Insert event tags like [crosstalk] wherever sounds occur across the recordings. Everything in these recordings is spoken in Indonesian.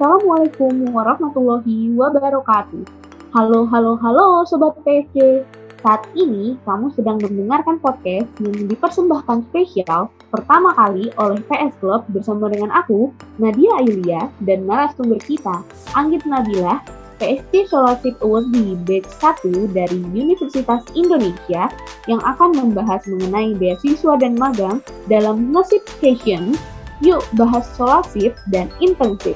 Assalamualaikum warahmatullahi wabarakatuh. Halo, halo, halo Sobat PSC. Saat ini kamu sedang mendengarkan podcast yang dipersembahkan spesial pertama kali oleh PS Club bersama dengan aku, Nadia Ayulia, dan narasumber kita, Anggit Nabila, PSC Scholarship Award di batch 1 dari Universitas Indonesia yang akan membahas mengenai beasiswa dan magang dalam Nasib Station Yuk bahas solasif dan intensif.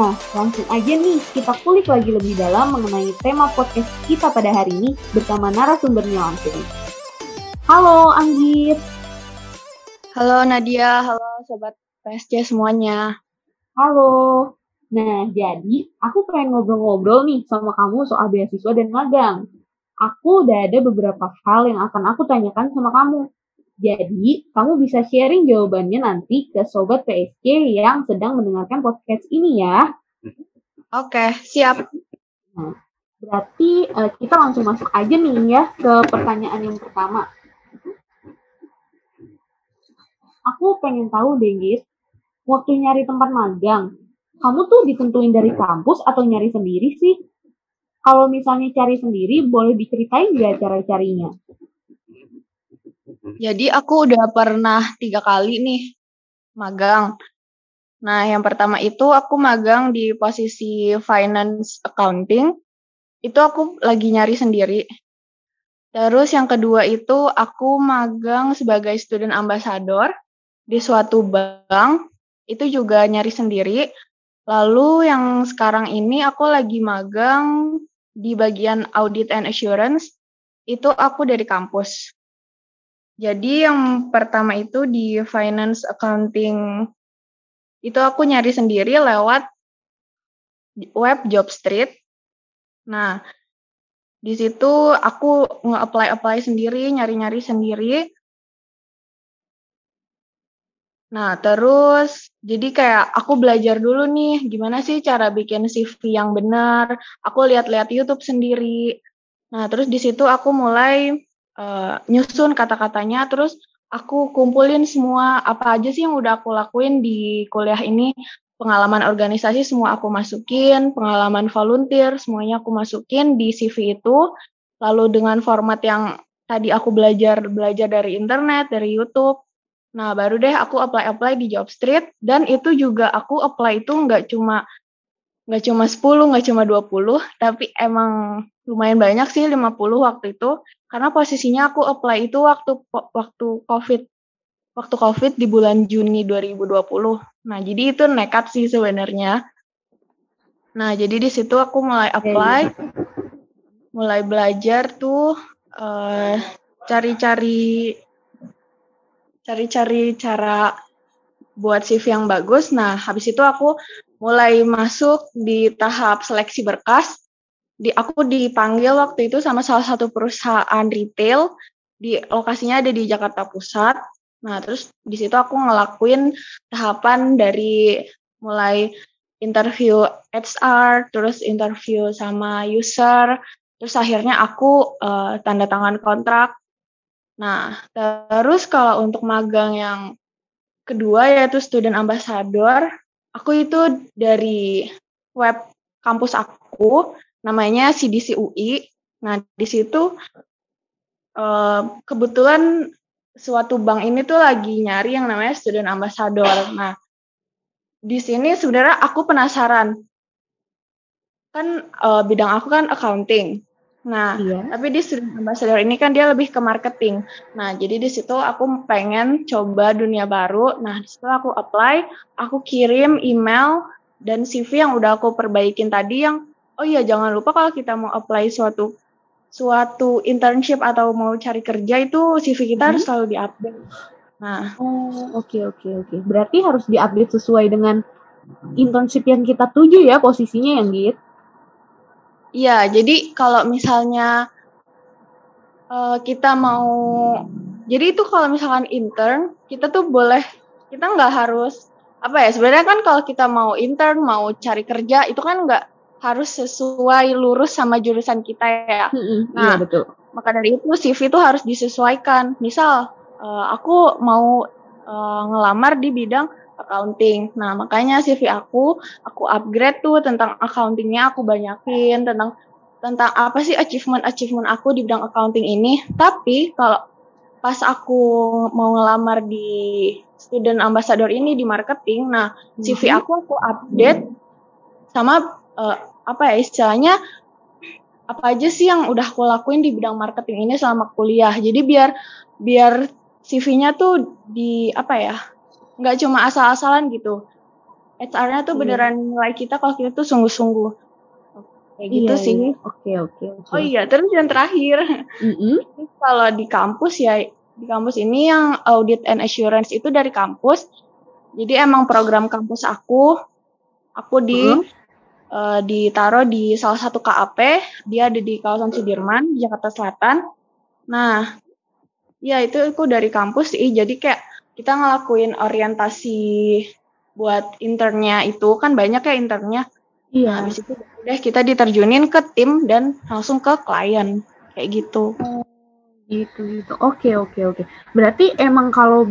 Nah, langsung aja nih kita kulik lagi lebih dalam mengenai tema podcast kita pada hari ini bersama narasumbernya langsung. Halo Anggit. Halo Nadia, halo Sobat PSC semuanya. Halo. Nah, jadi aku pengen ngobrol-ngobrol nih sama kamu soal beasiswa dan magang aku udah ada beberapa hal yang akan aku tanyakan sama kamu. Jadi, kamu bisa sharing jawabannya nanti ke Sobat PSC yang sedang mendengarkan podcast ini ya. Oke, siap. Nah, berarti uh, kita langsung masuk aja nih ya ke pertanyaan yang pertama. Aku pengen tahu deh, Gis, waktu nyari tempat magang, kamu tuh ditentuin dari kampus atau nyari sendiri sih? kalau misalnya cari sendiri, boleh diceritain nggak cara carinya? Jadi aku udah pernah tiga kali nih magang. Nah, yang pertama itu aku magang di posisi finance accounting. Itu aku lagi nyari sendiri. Terus yang kedua itu aku magang sebagai student ambassador di suatu bank. Itu juga nyari sendiri. Lalu yang sekarang ini aku lagi magang di bagian audit and assurance itu aku dari kampus. Jadi yang pertama itu di finance accounting itu aku nyari sendiri lewat web job street. Nah, di situ aku nge-apply-apply sendiri, nyari-nyari sendiri. Nah, terus jadi kayak aku belajar dulu nih gimana sih cara bikin CV yang benar. Aku lihat-lihat YouTube sendiri. Nah, terus di situ aku mulai uh, nyusun kata-katanya terus aku kumpulin semua apa aja sih yang udah aku lakuin di kuliah ini. Pengalaman organisasi semua aku masukin, pengalaman volunteer semuanya aku masukin di CV itu. Lalu dengan format yang tadi aku belajar belajar dari internet, dari YouTube Nah, baru deh aku apply-apply di job street dan itu juga aku apply itu nggak cuma nggak cuma 10, nggak cuma 20, tapi emang lumayan banyak sih 50 waktu itu karena posisinya aku apply itu waktu waktu Covid waktu Covid di bulan Juni 2020. Nah, jadi itu nekat sih sebenarnya. Nah, jadi di situ aku mulai apply, mulai belajar tuh uh, cari-cari cari-cari cara buat CV yang bagus. Nah, habis itu aku mulai masuk di tahap seleksi berkas. Di aku dipanggil waktu itu sama salah satu perusahaan retail di lokasinya ada di Jakarta Pusat. Nah, terus di situ aku ngelakuin tahapan dari mulai interview HR, terus interview sama user, terus akhirnya aku uh, tanda tangan kontrak Nah, terus kalau untuk magang yang kedua yaitu student ambassador, aku itu dari web kampus aku namanya CDC UI. Nah, di situ eh, kebetulan suatu bank ini tuh lagi nyari yang namanya student ambassador. Nah, di sini sebenarnya aku penasaran. Kan uh, bidang aku kan accounting. Nah, iya. tapi di student ambassador ini kan dia lebih ke marketing. Nah, jadi di situ aku pengen coba dunia baru. Nah, setelah aku apply, aku kirim email dan CV yang udah aku perbaikin tadi yang oh iya jangan lupa kalau kita mau apply suatu suatu internship atau mau cari kerja itu CV kita hmm. harus selalu diupdate. Nah, oh oke okay, oke okay, oke. Okay. Berarti harus diupdate sesuai dengan internship yang kita tuju ya posisinya yang gitu. Iya, jadi kalau misalnya uh, kita mau, jadi itu kalau misalkan intern, kita tuh boleh, kita nggak harus apa ya? Sebenarnya kan kalau kita mau intern, mau cari kerja, itu kan nggak harus sesuai lurus sama jurusan kita ya. Hmm, nah, iya betul. Maka dari itu CV itu harus disesuaikan. Misal uh, aku mau uh, ngelamar di bidang accounting. Nah, makanya CV aku aku upgrade tuh tentang accountingnya aku banyakin tentang tentang apa sih achievement-achievement aku di bidang accounting ini. Tapi kalau pas aku mau ngelamar di student ambassador ini di marketing, nah CV mhm. aku aku update sama uh, apa ya istilahnya apa aja sih yang udah aku lakuin di bidang marketing ini selama kuliah. Jadi biar biar CV-nya tuh di apa ya nggak cuma asal-asalan gitu. HR-nya tuh iya. beneran nilai kita kalau kita tuh sungguh-sungguh. Kayak iya, gitu sih. Iya. Oke, oke, oke. Oh iya, terus yang terakhir. Mm-hmm. kalau di kampus ya di kampus ini yang audit and assurance itu dari kampus. Jadi emang program kampus aku aku di mm-hmm. Uh, ditaruh di salah satu KAP, dia ada di kawasan Sudirman, Jakarta Selatan. Nah, ya itu aku dari kampus sih. Jadi kayak kita ngelakuin orientasi buat internnya itu kan banyak ya internnya. Iya. Nah, habis itu udah kita diterjunin ke tim dan langsung ke klien kayak gitu. Gitu gitu. Oke oke oke. Berarti emang kalau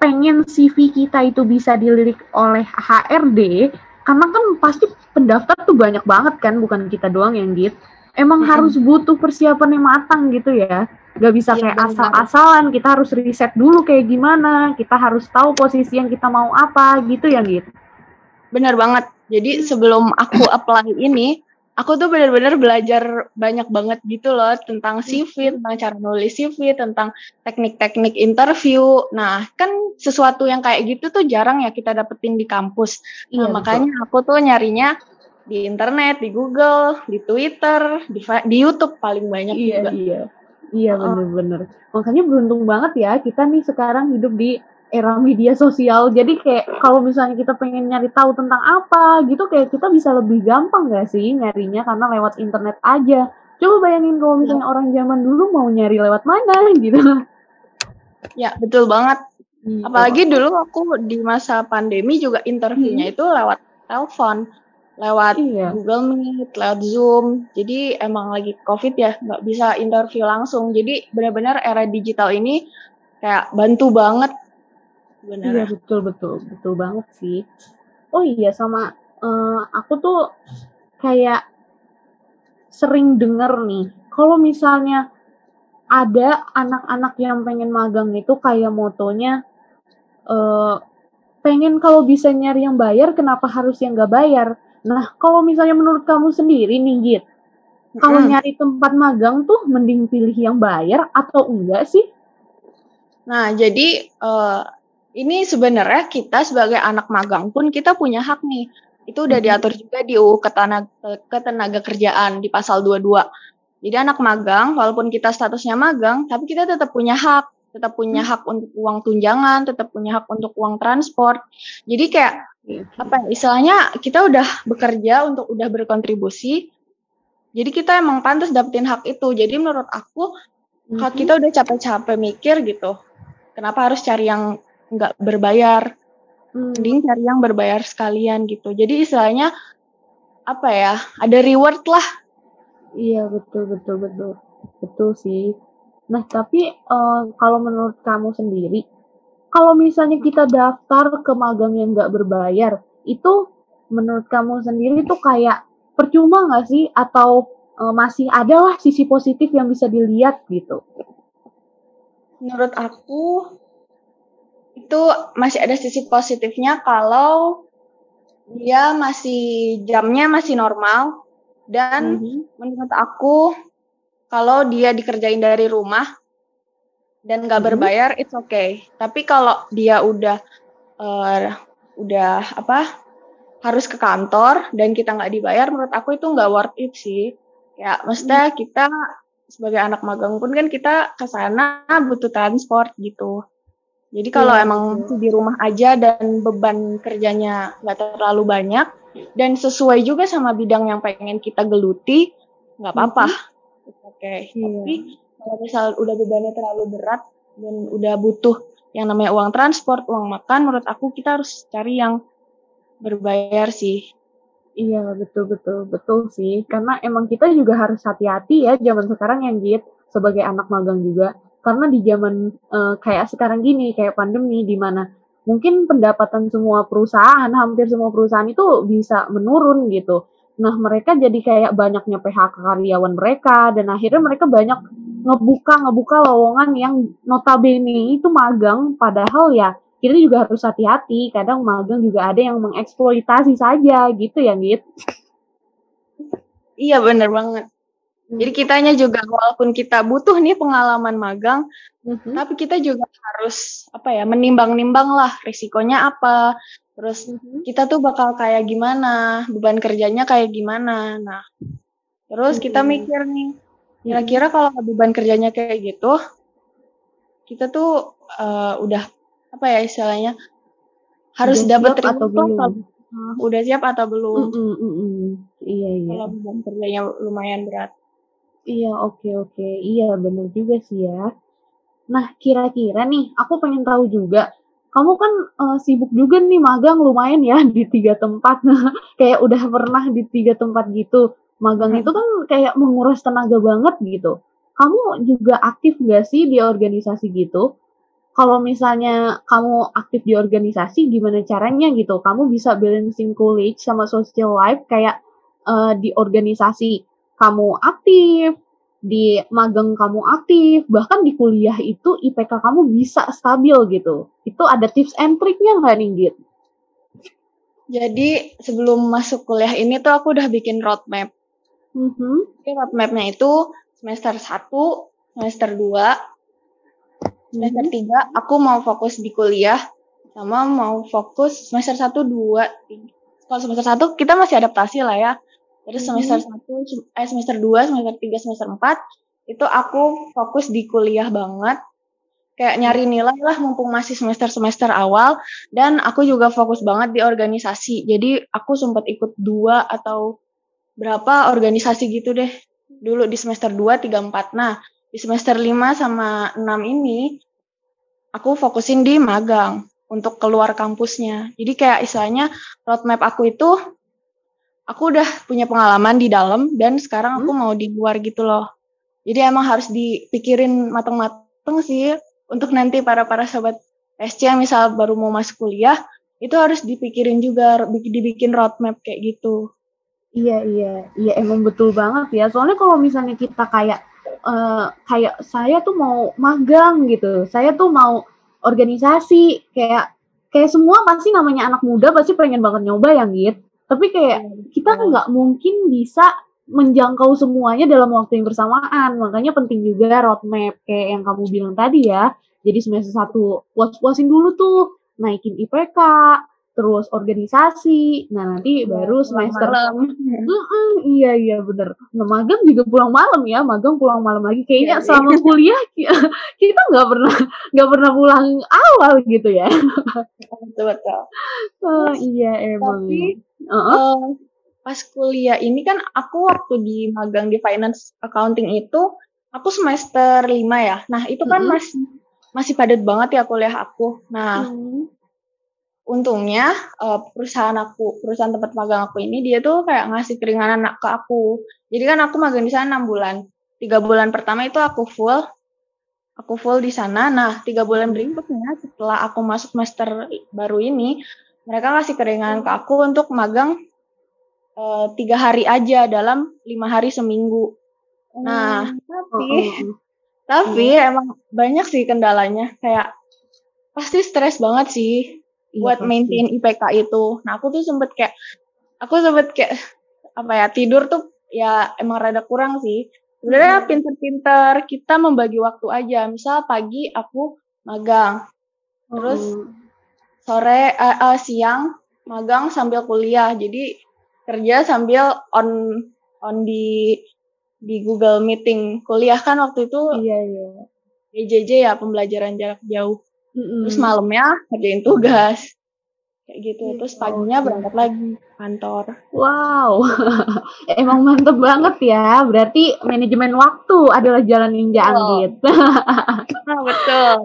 pengen CV kita itu bisa dilirik oleh HRD, karena kan pasti pendaftar tuh banyak banget kan, bukan kita doang yang gitu. Emang hmm. harus butuh persiapan yang matang gitu ya Gak bisa ya, kayak asal-asalan, kita harus riset dulu kayak gimana, kita harus tahu posisi yang kita mau apa gitu ya gitu. Bener banget. Jadi sebelum aku apply ini, aku tuh bener-bener belajar banyak banget gitu loh tentang CV, tentang cara nulis CV, tentang teknik-teknik interview. Nah, kan sesuatu yang kayak gitu tuh jarang ya kita dapetin di kampus. Nah, iya, makanya betul. aku tuh nyarinya di internet, di Google, di Twitter, di, di YouTube paling banyak iya, juga. Iya. Iya bener-bener. Makanya beruntung banget ya kita nih sekarang hidup di era media sosial. Jadi kayak kalau misalnya kita pengen nyari tahu tentang apa gitu kayak kita bisa lebih gampang gak sih nyarinya karena lewat internet aja. Coba bayangin kalau misalnya ya. orang zaman dulu mau nyari lewat mana [laughs] gitu. Ya betul banget. Hmm, Apalagi dulu aku di masa pandemi juga interviewnya hmm. itu lewat telepon lewat iya. Google Meet, lewat Zoom. Jadi emang lagi COVID ya, nggak bisa interview langsung. Jadi benar-benar era digital ini kayak bantu banget. Benar. Iya betul betul betul banget sih. Oh iya sama uh, aku tuh kayak sering denger nih, kalau misalnya ada anak-anak yang pengen magang itu kayak motonya uh, pengen kalau bisa nyari yang bayar, kenapa harus yang nggak bayar? Nah, kalau misalnya menurut kamu sendiri nih, Git, mm. kalau nyari tempat magang tuh mending pilih yang bayar atau enggak sih? Nah, jadi uh, ini sebenarnya kita sebagai anak magang pun kita punya hak nih. Itu udah diatur juga di UU Ketenaga, Ketenaga Kerjaan di pasal 22. Jadi anak magang, walaupun kita statusnya magang, tapi kita tetap punya hak tetap punya hak untuk uang tunjangan, tetap punya hak untuk uang transport. Jadi kayak apa ya, istilahnya kita udah bekerja untuk udah berkontribusi jadi kita emang pantas dapetin hak itu jadi menurut aku mm-hmm. kalau kita udah capek-capek mikir gitu kenapa harus cari yang nggak berbayar mm. mending cari yang berbayar sekalian gitu jadi istilahnya apa ya ada reward lah iya betul betul betul betul sih nah tapi uh, kalau menurut kamu sendiri kalau misalnya kita daftar ke magang yang nggak berbayar, itu menurut kamu sendiri tuh kayak percuma nggak sih? Atau e, masih ada lah sisi positif yang bisa dilihat gitu? Menurut aku itu masih ada sisi positifnya kalau dia masih jamnya masih normal dan mm -hmm. menurut aku kalau dia dikerjain dari rumah dan nggak hmm. berbayar it's okay tapi kalau dia udah uh, udah apa harus ke kantor dan kita nggak dibayar menurut aku itu nggak worth it sih ya maksudnya hmm. kita sebagai anak magang pun kan kita ke sana butuh transport gitu jadi kalau hmm. emang di rumah aja dan beban kerjanya nggak terlalu banyak dan sesuai juga sama bidang yang pengen kita geluti nggak apa-apa hmm. oke okay. yeah. tapi kalau misal udah bebannya terlalu berat dan udah butuh yang namanya uang transport, uang makan, menurut aku kita harus cari yang berbayar sih. Iya betul betul betul sih karena emang kita juga harus hati-hati ya zaman sekarang yang git sebagai anak magang juga karena di zaman uh, kayak sekarang gini kayak pandemi di mana mungkin pendapatan semua perusahaan hampir semua perusahaan itu bisa menurun gitu. Nah mereka jadi kayak banyaknya PHK karyawan mereka dan akhirnya mereka banyak ngebuka ngebuka lowongan yang notabene itu magang. Padahal ya kita juga harus hati-hati. Kadang magang juga ada yang mengeksploitasi saja gitu ya Git? Iya bener banget jadi kitanya juga walaupun kita butuh nih pengalaman magang, mm-hmm. tapi kita juga harus apa ya menimbang-nimbang lah risikonya apa. Terus mm-hmm. kita tuh bakal kayak gimana, beban kerjanya kayak gimana. Nah, terus mm-hmm. kita mikir nih, kira-kira kalau beban kerjanya kayak gitu, kita tuh uh, udah apa ya istilahnya harus dapat atau belum? udah siap atau belum? Mm -mm, Iya iya. Kalau beban kerjanya lumayan berat. Iya, oke oke. Iya, bener juga sih ya. Nah, kira-kira nih, aku pengen tahu juga, kamu kan uh, sibuk juga nih magang lumayan ya di tiga tempat. [laughs] kayak udah pernah di tiga tempat gitu. Magang hmm. itu kan kayak menguras tenaga banget gitu. Kamu juga aktif gak sih di organisasi gitu? Kalau misalnya kamu aktif di organisasi, gimana caranya gitu? Kamu bisa balancing college sama social life kayak uh, di organisasi kamu aktif, di magang kamu aktif, bahkan di kuliah itu IPK kamu bisa stabil gitu. Itu ada tips and triknya nggak nih, Git? Jadi sebelum masuk kuliah ini tuh aku udah bikin roadmap. Mm-hmm. Jadi roadmapnya itu semester 1, semester 2, semester mm-hmm. 3 aku mau fokus di kuliah, sama mau fokus semester 1, 2, 3. Kalau semester 1 kita masih adaptasi lah ya. Terus hmm. semester satu, eh semester 2, semester 3, semester 4 itu aku fokus di kuliah banget. Kayak nyari nilai lah mumpung masih semester-semester awal dan aku juga fokus banget di organisasi. Jadi aku sempat ikut dua atau berapa organisasi gitu deh. Dulu di semester 2, 3, 4. Nah, di semester 5 sama 6 ini aku fokusin di magang untuk keluar kampusnya. Jadi kayak istilahnya roadmap aku itu aku udah punya pengalaman di dalam dan sekarang aku hmm? mau di luar gitu loh. Jadi emang harus dipikirin mateng-mateng sih untuk nanti para para sobat SC yang misal baru mau masuk kuliah itu harus dipikirin juga dibikin roadmap kayak gitu. Iya iya iya emang betul banget ya. Soalnya kalau misalnya kita kayak uh, kayak saya tuh mau magang gitu, saya tuh mau organisasi kayak kayak semua pasti namanya anak muda pasti pengen banget nyoba yang gitu tapi kayak iya, kita nggak mungkin bisa menjangkau semuanya dalam waktu yang bersamaan. Makanya penting juga roadmap kayak yang kamu bilang tadi ya. Jadi semester satu puas-puasin dulu tuh, naikin IPK, terus organisasi. Nah, nanti ya, baru semester malam. Mm -mm, iya iya bener. Nah, magang juga pulang malam ya, magang pulang malam lagi. Kayaknya ya, selama ya. kuliah [laughs] kita nggak pernah nggak pernah pulang awal gitu ya. Betul betul. Oh, iya emang. Tapi uh -uh. Pas kuliah ini kan aku waktu di magang di finance accounting itu aku semester lima ya. Nah, itu kan mm -hmm. masih masih padat banget ya kuliah aku. Nah, mm -hmm untungnya uh, perusahaan aku perusahaan tempat magang aku ini dia tuh kayak ngasih keringanan ke aku jadi kan aku magang di sana enam bulan tiga bulan pertama itu aku full aku full di sana nah tiga bulan berikutnya setelah aku masuk semester baru ini mereka ngasih keringanan ke aku untuk magang uh, tiga hari aja dalam lima hari seminggu nah hmm. tapi oh, oh, oh. tapi hmm. emang banyak sih kendalanya kayak pasti stres banget sih iya, buat pasti. maintain IPK itu. Nah aku tuh sempet kayak aku sempet kayak apa ya tidur tuh ya emang rada kurang sih. Sebenarnya hmm. pinter-pinter kita membagi waktu aja. Misal pagi aku magang, terus hmm. sore uh, uh, siang magang sambil kuliah. Jadi kerja sambil on on di di Google Meeting kuliah kan waktu itu. Iya iya. PJJ ya pembelajaran jarak jauh. Mm-hmm. Terus malamnya kerjain tugas. Kayak gitu. Iya, Terus paginya berangkat lagi kantor. Wow. [laughs] Emang mantep banget ya. Berarti manajemen waktu adalah jalan ninja oh. anggit. oh, [laughs] betul.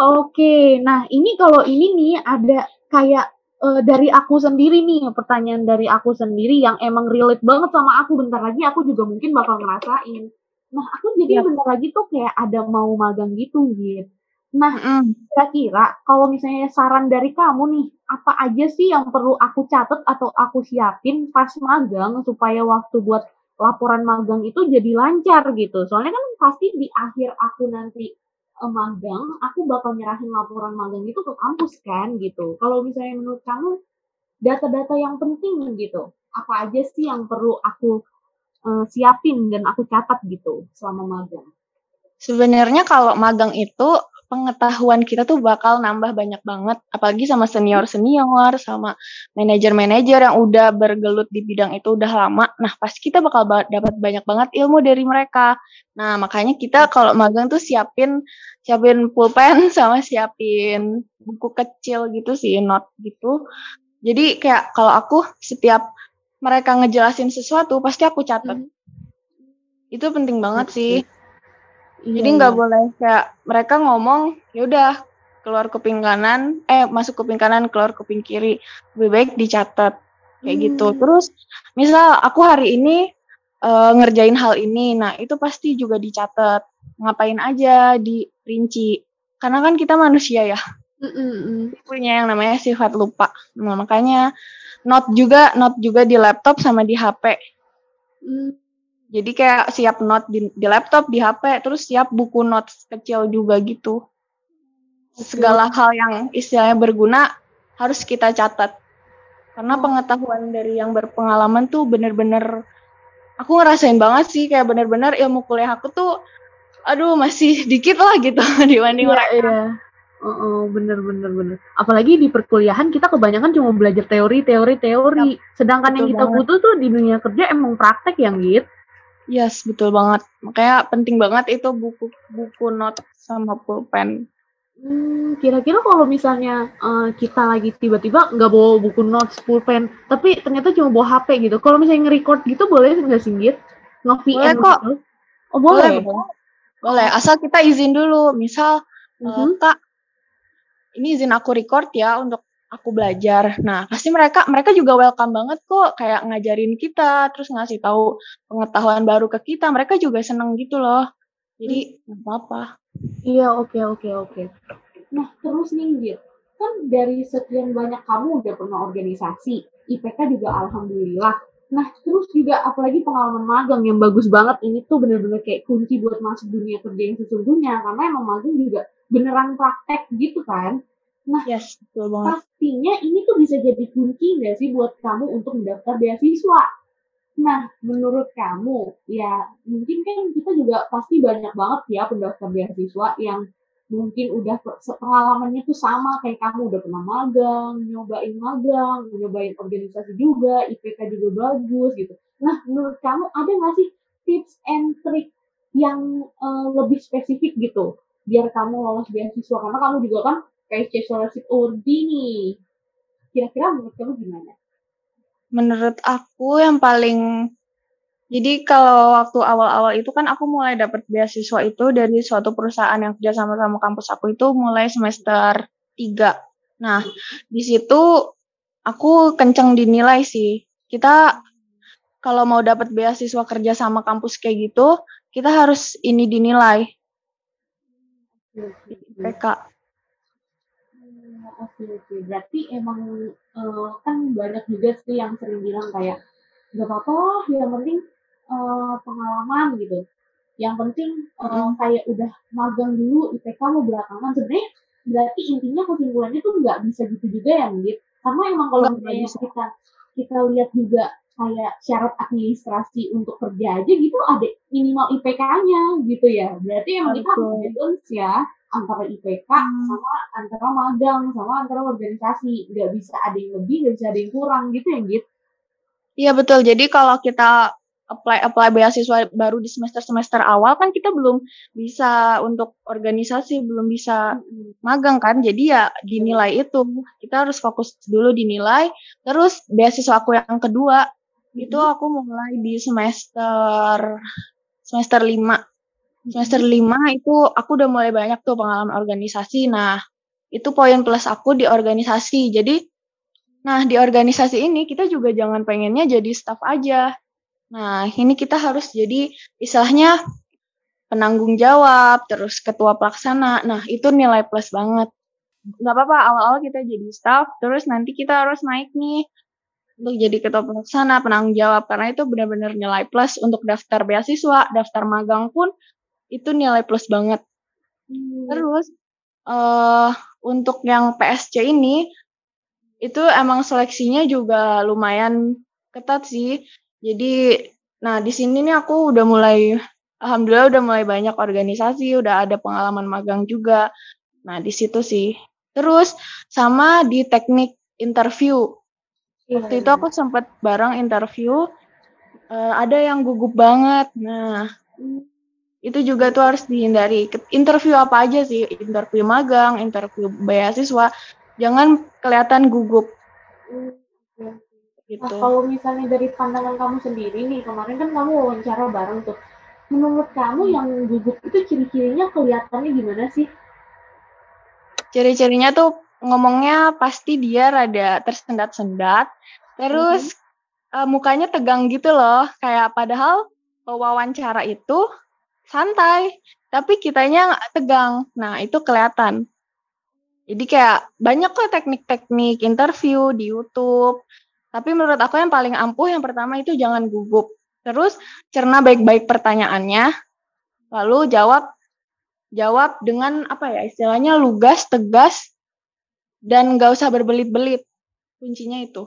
Oke. Nah, ini kalau ini nih ada kayak uh, dari aku sendiri nih, pertanyaan dari aku sendiri yang emang relate banget sama aku. Bentar lagi aku juga mungkin bakal ngerasain Nah, aku jadi yep. bentar lagi tuh kayak ada mau magang gitu, gitu. Nah, kira-kira kalau misalnya saran dari kamu nih, apa aja sih yang perlu aku catat atau aku siapin pas magang supaya waktu buat laporan magang itu jadi lancar gitu. Soalnya kan pasti di akhir aku nanti uh, magang, aku bakal nyerahin laporan magang itu ke kampus kan gitu. Kalau misalnya menurut kamu data-data yang penting gitu, apa aja sih yang perlu aku uh, siapin dan aku catat gitu selama magang? Sebenarnya kalau magang itu pengetahuan kita tuh bakal nambah banyak banget, apalagi sama senior-senior, sama manajer-manajer yang udah bergelut di bidang itu udah lama. Nah, pasti kita bakal ba dapat banyak banget ilmu dari mereka. Nah, makanya kita kalau magang tuh siapin siapin pulpen [laughs] sama siapin buku kecil gitu sih, not gitu. Jadi kayak kalau aku setiap mereka ngejelasin sesuatu pasti aku catat. Hmm. Itu penting banget sih. Iya, Jadi nggak iya. boleh kayak mereka ngomong ya udah keluar kuping kanan, eh masuk kuping kanan, keluar kuping kiri. Lebih baik dicatat kayak gitu. hmm. gitu. Terus misal aku hari ini uh, ngerjain hal ini, nah itu pasti juga dicatat. Ngapain aja dirinci. Karena kan kita manusia ya. Mm-mm. Punya yang namanya sifat lupa. Nah, makanya not juga not juga di laptop sama di HP. Mm. Jadi kayak siap note di, di laptop, di HP, terus siap buku notes kecil juga gitu. Segala hal yang istilahnya berguna harus kita catat. Karena oh. pengetahuan dari yang berpengalaman tuh bener-bener aku ngerasain banget sih kayak bener-bener ilmu kuliah aku tuh aduh masih [laughs] dikit lah gitu [laughs] dibanding iya, mereka. Iya. Oh, oh, bener bener bener. Apalagi di perkuliahan kita kebanyakan cuma belajar teori, teori, teori. Yep. Sedangkan Betul yang kita banget. butuh tuh di dunia kerja emang praktek yang gitu. Yes, betul banget. Makanya penting banget itu buku buku not sama pulpen. Hmm, kira-kira kalau misalnya uh, kita lagi tiba-tiba nggak bawa buku notes, pulpen, tapi ternyata cuma bawa HP gitu. Kalau misalnya nge-record gitu boleh nggak sih, Git? Nge-VM kok. Gitu? Oh, boleh. Boleh, boleh. Asal kita izin dulu. Misal, -hmm. uh, Kak, ini izin aku record ya untuk aku belajar. Nah, pasti mereka mereka juga welcome banget kok kayak ngajarin kita, terus ngasih tahu pengetahuan baru ke kita. Mereka juga seneng gitu loh. Jadi nggak apa-apa. Iya, oke okay, oke okay, oke. Okay. Nah, terus nih. Kan dari sekian banyak kamu udah pernah organisasi, IPK juga alhamdulillah. Nah, terus juga apalagi pengalaman magang yang bagus banget. Ini tuh bener-bener kayak kunci buat masuk dunia kerja yang sesungguhnya. Karena emang magang juga beneran praktek gitu kan. Nah, yes, betul banget. pastinya ini tuh bisa jadi kunci nggak sih buat kamu untuk mendaftar beasiswa? Nah, menurut kamu, ya mungkin kan kita juga pasti banyak banget ya pendaftar beasiswa yang mungkin udah pengalamannya tuh sama kayak kamu udah pernah magang, nyobain magang, nyobain organisasi juga, IPK juga bagus gitu. Nah, menurut kamu ada nggak sih tips and trick yang uh, lebih spesifik gitu biar kamu lolos beasiswa? Karena kamu juga kan PSC Scholarship Award nih. Kira-kira menurut kamu gimana? Menurut aku yang paling jadi kalau waktu awal-awal itu kan aku mulai dapat beasiswa itu dari suatu perusahaan yang kerja sama sama kampus aku itu mulai semester 3. Nah, di situ aku kenceng dinilai sih. Kita kalau mau dapat beasiswa kerja sama kampus kayak gitu, kita harus ini dinilai. PK oke oke. Berarti emang uh, kan banyak juga sih yang sering bilang kayak nggak apa-apa yang penting uh, pengalaman gitu. Yang penting uh, kayak udah magang dulu IPK mau belakangan sebenarnya berarti intinya kesimpulannya tuh nggak bisa gitu juga ya gitu karena emang kalau misalnya kita kita lihat juga kayak syarat administrasi untuk kerja aja gitu ada minimal IPK-nya gitu ya. Berarti emang kita harus ya antara IPK hmm. sama antara magang sama antara organisasi. Nggak bisa ada yang lebih nggak bisa ada yang kurang gitu ya gitu iya betul. Jadi kalau kita apply apply beasiswa baru di semester semester awal kan kita belum bisa untuk organisasi belum bisa hmm. magang kan. Jadi ya dinilai itu. Kita harus fokus dulu dinilai. Terus beasiswa aku yang kedua hmm. itu aku mulai di semester semester lima semester lima itu aku udah mulai banyak tuh pengalaman organisasi. Nah, itu poin plus aku di organisasi. Jadi, nah di organisasi ini kita juga jangan pengennya jadi staff aja. Nah, ini kita harus jadi istilahnya penanggung jawab, terus ketua pelaksana. Nah, itu nilai plus banget. Nggak apa-apa, awal-awal kita jadi staff, terus nanti kita harus naik nih untuk jadi ketua pelaksana, penanggung jawab. Karena itu benar-benar nilai plus untuk daftar beasiswa, daftar magang pun itu nilai plus banget. Hmm. Terus, uh, untuk yang PSC ini, itu emang seleksinya juga lumayan ketat sih. Jadi, nah di sini nih aku udah mulai, alhamdulillah udah mulai banyak organisasi, udah ada pengalaman magang juga. Nah di situ sih. Terus sama di teknik interview. Waktu itu aku sempat bareng interview, uh, ada yang gugup banget. Nah, itu juga tuh harus dihindari. Interview apa aja sih? Interview magang, interview beasiswa, jangan kelihatan gugup. Hmm, gitu. Nah, kalau misalnya dari pandangan kamu sendiri nih, kemarin kan kamu wawancara bareng tuh. Menurut kamu yang gugup itu ciri-cirinya kelihatannya gimana sih? Ciri-cirinya tuh ngomongnya pasti dia rada tersendat-sendat, terus mm-hmm. uh, mukanya tegang gitu loh, kayak padahal wawancara itu santai, tapi kitanya tegang. Nah, itu kelihatan. Jadi kayak banyak kok teknik-teknik interview di YouTube. Tapi menurut aku yang paling ampuh yang pertama itu jangan gugup. Terus cerna baik-baik pertanyaannya, lalu jawab jawab dengan apa ya istilahnya lugas, tegas, dan nggak usah berbelit-belit. Kuncinya itu.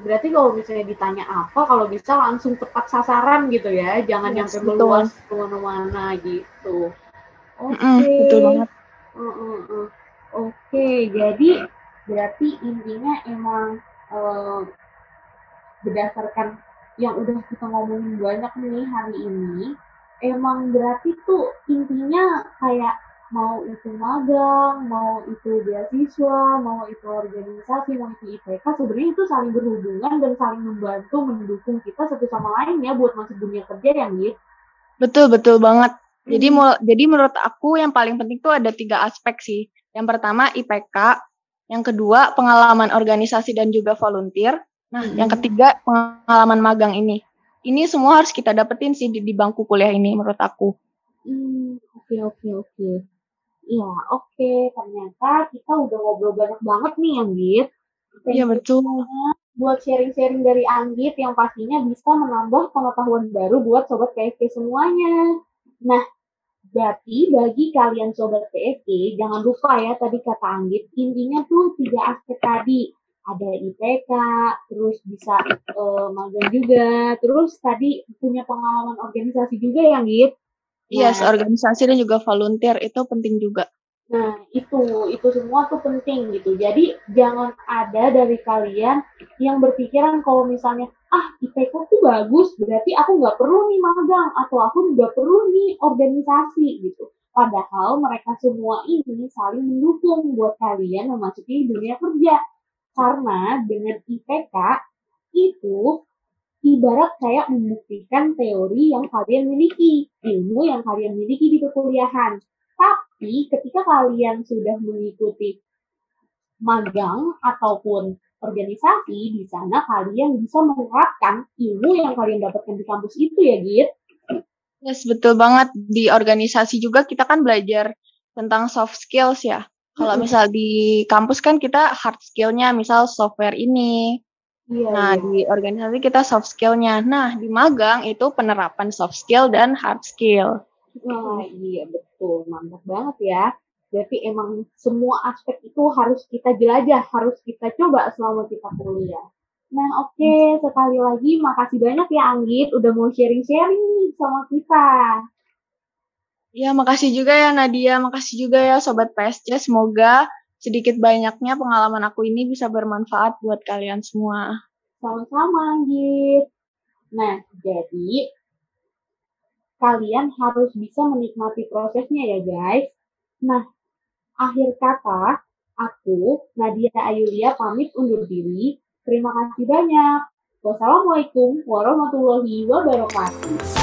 Berarti kalau misalnya ditanya apa, kalau bisa langsung tepat sasaran gitu ya, jangan yes, nyampe meluas ke mana-mana gitu. Oke. Okay. Mm -mm, betul banget. Uh, uh, uh. Oke, jadi berarti intinya emang uh, berdasarkan yang udah kita ngomongin banyak nih hari ini, emang berarti tuh intinya kayak mau itu magang, mau itu beasiswa, mau itu organisasi, mau itu IPK, sebenarnya itu saling berhubungan dan saling membantu, mendukung kita satu sama lain ya buat masuk dunia kerja ya, Git? Betul, betul banget. Jadi, hmm. jadi menurut aku yang paling penting tuh ada tiga aspek sih. Yang pertama IPK, yang kedua pengalaman organisasi dan juga volunteer. Nah, hmm. yang ketiga pengalaman magang ini. Ini semua harus kita dapetin sih di, di bangku kuliah ini menurut aku. Hmm, oke oke oke. Iya, oke. Okay. Ternyata kita udah ngobrol banyak banget nih, Anggit. Iya, betul. Buat sharing-sharing dari Anggit yang pastinya bisa menambah pengetahuan baru buat Sobat KFK semuanya. Nah, Berarti bagi kalian sobat PSK, jangan lupa ya tadi kata Anggit, intinya tuh tiga aspek tadi. Ada IPK, terus bisa uh, magang juga, terus tadi punya pengalaman organisasi juga ya Anggit? Iya, yes, organisasi dan juga volunteer itu penting juga. Nah, itu itu semua tuh penting gitu. Jadi jangan ada dari kalian yang berpikiran kalau misalnya ah IPK tuh bagus, berarti aku nggak perlu nih magang atau aku nggak perlu nih organisasi gitu. Padahal mereka semua ini saling mendukung buat kalian memasuki dunia kerja. Karena dengan IPK itu ibarat kayak membuktikan teori yang kalian miliki, ilmu yang kalian miliki di perkuliahan. Tapi ketika kalian sudah mengikuti magang ataupun organisasi, di sana kalian bisa menerapkan ilmu yang kalian dapatkan di kampus itu ya, Git. Yes, betul banget. Di organisasi juga kita kan belajar tentang soft skills ya. Kalau misal di kampus kan kita hard skillnya, misal software ini. Iya, nah, iya. di organisasi kita soft skillnya. Nah, di magang itu penerapan soft skill dan hard skill. Wah, iya betul. Mantap banget ya. Berarti emang semua aspek itu harus kita jelajah, harus kita coba selama kita kuliah. Nah, oke, okay. sekali lagi makasih banyak ya Anggit udah mau sharing-sharing nih sama kita. Ya, makasih juga ya Nadia, makasih juga ya Sobat PSC. Semoga sedikit banyaknya pengalaman aku ini bisa bermanfaat buat kalian semua. Sama-sama Anggit. Nah, jadi kalian harus bisa menikmati prosesnya ya guys. Nah, akhir kata, aku Nadia Ayulia pamit undur diri. Terima kasih banyak. Wassalamualaikum warahmatullahi wabarakatuh.